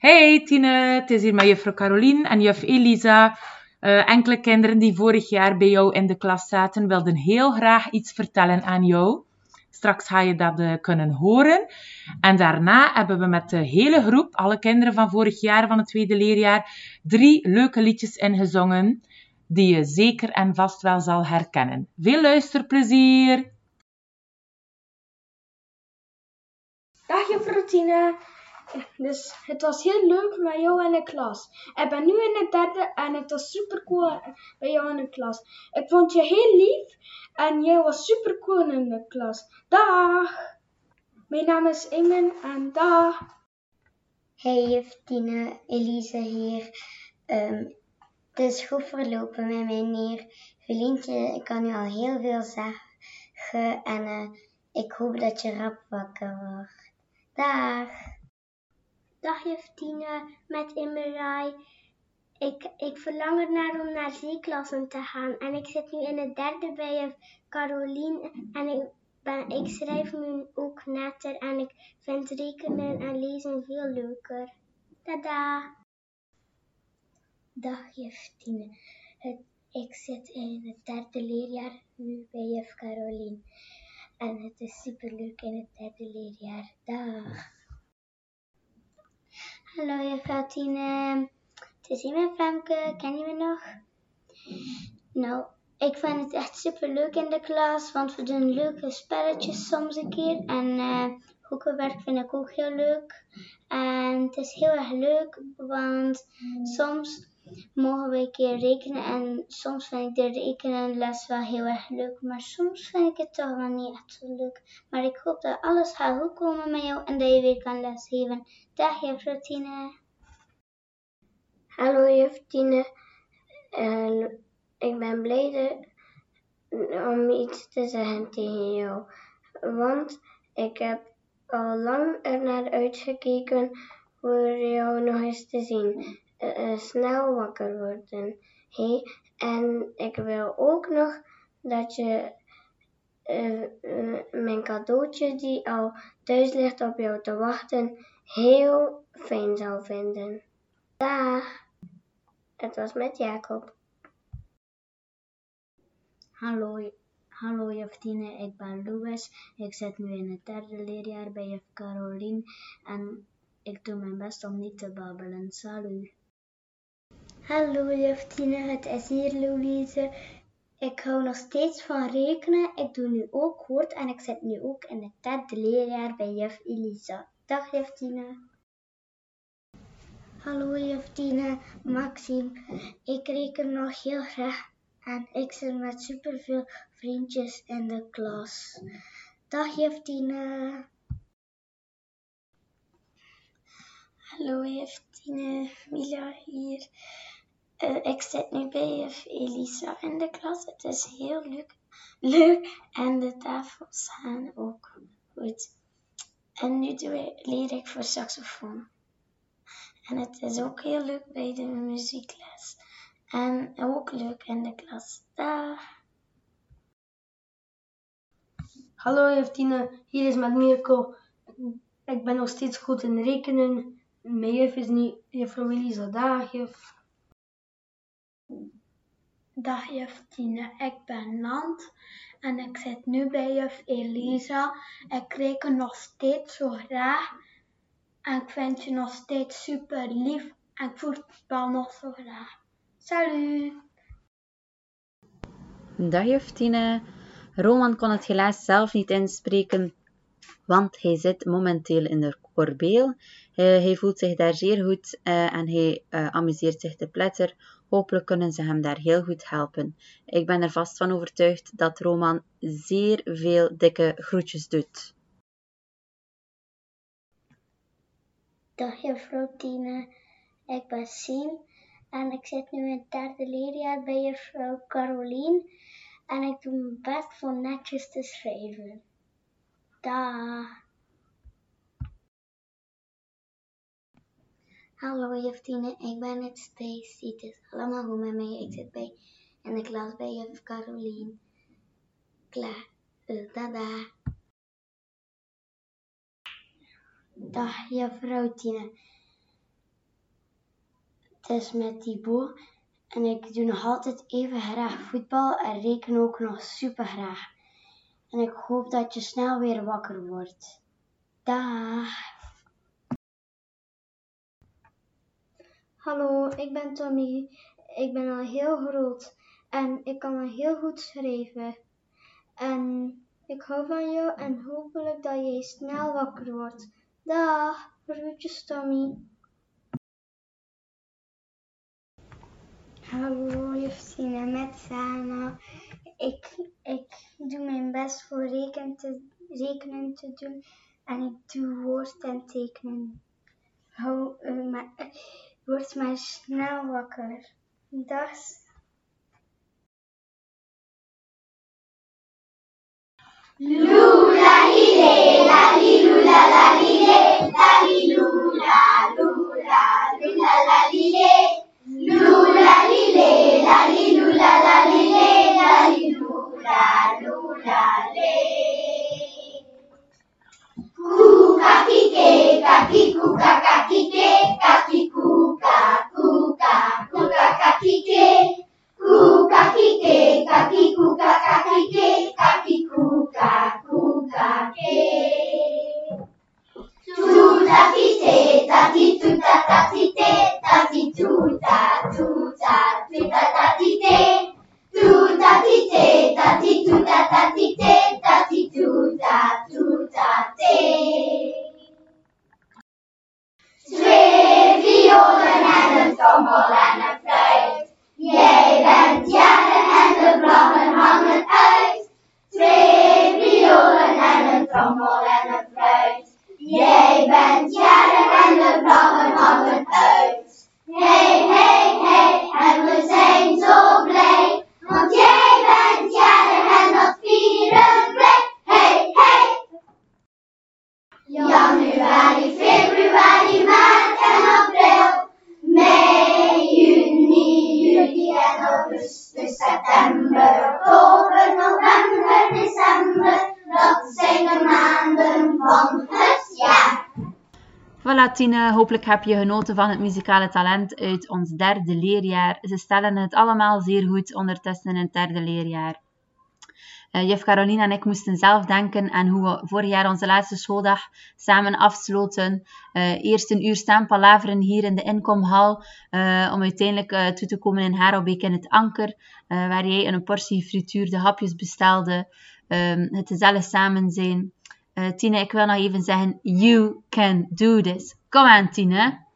Hey Tine, het is hier met juffrouw Carolien en juf Elisa. Uh, enkele kinderen die vorig jaar bij jou in de klas zaten, wilden heel graag iets vertellen aan jou. Straks ga je dat uh, kunnen horen. En daarna hebben we met de hele groep, alle kinderen van vorig jaar, van het tweede leerjaar, drie leuke liedjes ingezongen, die je zeker en vast wel zal herkennen. Veel luisterplezier! Dag juffrouw Tine. Dus het was heel leuk met jou in de klas. Ik ben nu in de derde en het was super cool bij jou in de klas. Ik vond je heel lief en jij was super cool in de klas. Dag! Mijn naam is Ingen en dag! Hey juf Tine, Elise hier. Um, het is goed verlopen met mijn neer. Ik kan je al heel veel zeggen en uh, ik hoop dat je rap wakker wordt. Dag! Dag juf Tine, met Immerij. Ik, ik verlang ernaar om naar zeeklassen te gaan. En ik zit nu in het derde bij juf Carolien. En ik, ben, ik schrijf nu ook netter. En ik vind rekenen en lezen veel leuker. Tada! Dag juf Tine. Het, ik zit in het derde leerjaar nu bij juf Carolien. En het is superleuk in het derde leerjaar. Dag! Hallo juffrouw Tine. Het is hier mijn Femke. Ken je me nog? Nou, ik vind het echt super leuk in de klas, want we doen leuke spelletjes soms een keer. En uh, hoekenwerk vind ik ook heel leuk. En het is heel erg leuk, want soms mogen we een keer rekenen en soms vind ik de rekenenles wel heel erg leuk, maar soms vind ik het toch wel niet echt zo leuk. Maar ik hoop dat alles gaat goed komen met jou en dat je weer kan lesgeven. Dag juffrouw Tine. Hallo juf Tine. ik ben blij om iets te zeggen tegen jou, want ik heb al lang ernaar uitgekeken voor jou nog eens te zien. Uh, snel wakker worden. Hey, en ik wil ook nog dat je uh, mijn cadeautje die al thuis ligt op jou te wachten heel fijn zou vinden. Dag. Het was met Jacob. Hallo, hallo juffrouw ik ben Louis. Ik zit nu in het derde leerjaar bij juf Caroline en ik doe mijn best om niet te babbelen. Salut. Hallo juf Tine, het is hier Louise. Ik hou nog steeds van rekenen. Ik doe nu ook woord en ik zit nu ook in het derde leerjaar bij juf Elisa. Dag juf Tine. Hallo juf Tine, Maxime. Ik reken nog heel graag en ik zit met superveel vriendjes in de klas. Dag juf Tine. Hallo juf Tine, Mila hier. Uh, ik zit nu bij Elisa in de klas. Het is heel leuk, leuk en de tafels gaan ook goed. En nu doe, leer ik voor saxofoon. En het is ook heel leuk bij de muziekles. En ook leuk in de klas. Dag! Hallo Jeftine, hier is met Mirko. Ik ben nog steeds goed in rekenen. Mijn juf is nu juffrouw Elisa. Dag juf. Dag juf Tine, ik ben Nant en ik zit nu bij juf Elisa. Ik reken nog steeds zo graag en ik vind je nog steeds super lief en ik voetbal nog zo graag. Salut! Dag. Roman kon het helaas zelf niet inspreken, want hij zit momenteel in de Corbeel. Hij, hij voelt zich daar zeer goed uh, en hij uh, amuseert zich te pletter Hopelijk kunnen ze hem daar heel goed helpen. Ik ben er vast van overtuigd dat Roman zeer veel dikke groetjes doet. Dag juffrouw Tine, ik ben Sien en ik zit nu in het derde leerjaar bij juffrouw Carolien en ik doe mijn best voor netjes te schrijven. Dag. Hallo juffrouw ik ben het Stacy. Het is allemaal goed met mij. Ik zit bij in de klas bij juf Carolien. Klaar. Dus dada. Dag juffrouw Tine. Is met Thibaut. En ik doe nog altijd even graag voetbal en reken ook nog super graag. En ik hoop dat je snel weer wakker wordt. Dag. Hallo, ik ben Tommy. Ik ben al heel groot en ik kan al heel goed schrijven. En ik hou van jou en hopelijk dat jij snel wakker wordt. Dag, groetjes Tommy. Hallo, Justine met Sana. Ik, ik doe mijn best voor rekenen te, rekenen te doen en ik doe woord en tekenen. Hou, uh, maar, uh, word maar snel wakker. Dag. Lula lile, la lula la lile, la lula tati tu ta tu ta tu ta tati te tu tati te tati tu ta tati te Voilà Tine, hopelijk heb je genoten van het muzikale talent uit ons derde leerjaar. Ze stellen het allemaal zeer goed ondertussen in het derde leerjaar. Uh, juf Caroline en ik moesten zelf denken aan hoe we vorig jaar onze laatste schooldag samen afsloten. Uh, eerst een uur staan palaveren hier in de inkomhal, uh, om uiteindelijk toe te komen in Harelbeek in het Anker, waar jij een portie frituurde hapjes bestelde. Um, het gezellig samen zijn. Tine, ik wil nog even zeggen, you can do this. Kom aan Tine.